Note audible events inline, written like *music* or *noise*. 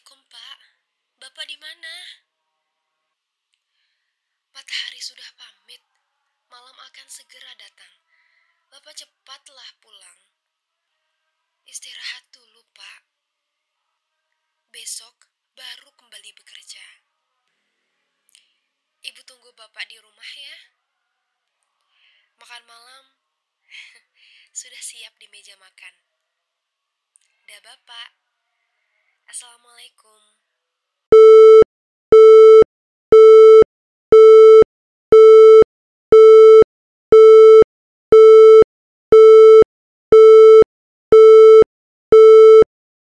Assalamualaikum, Pak. Bapak di mana? Matahari sudah pamit. Malam akan segera datang. Bapak cepatlah pulang. Istirahat dulu, Pak. Besok baru kembali bekerja. Ibu tunggu Bapak di rumah ya. Makan malam *laughs* sudah siap di meja makan. Dah, Bapak. Assalamualaikum.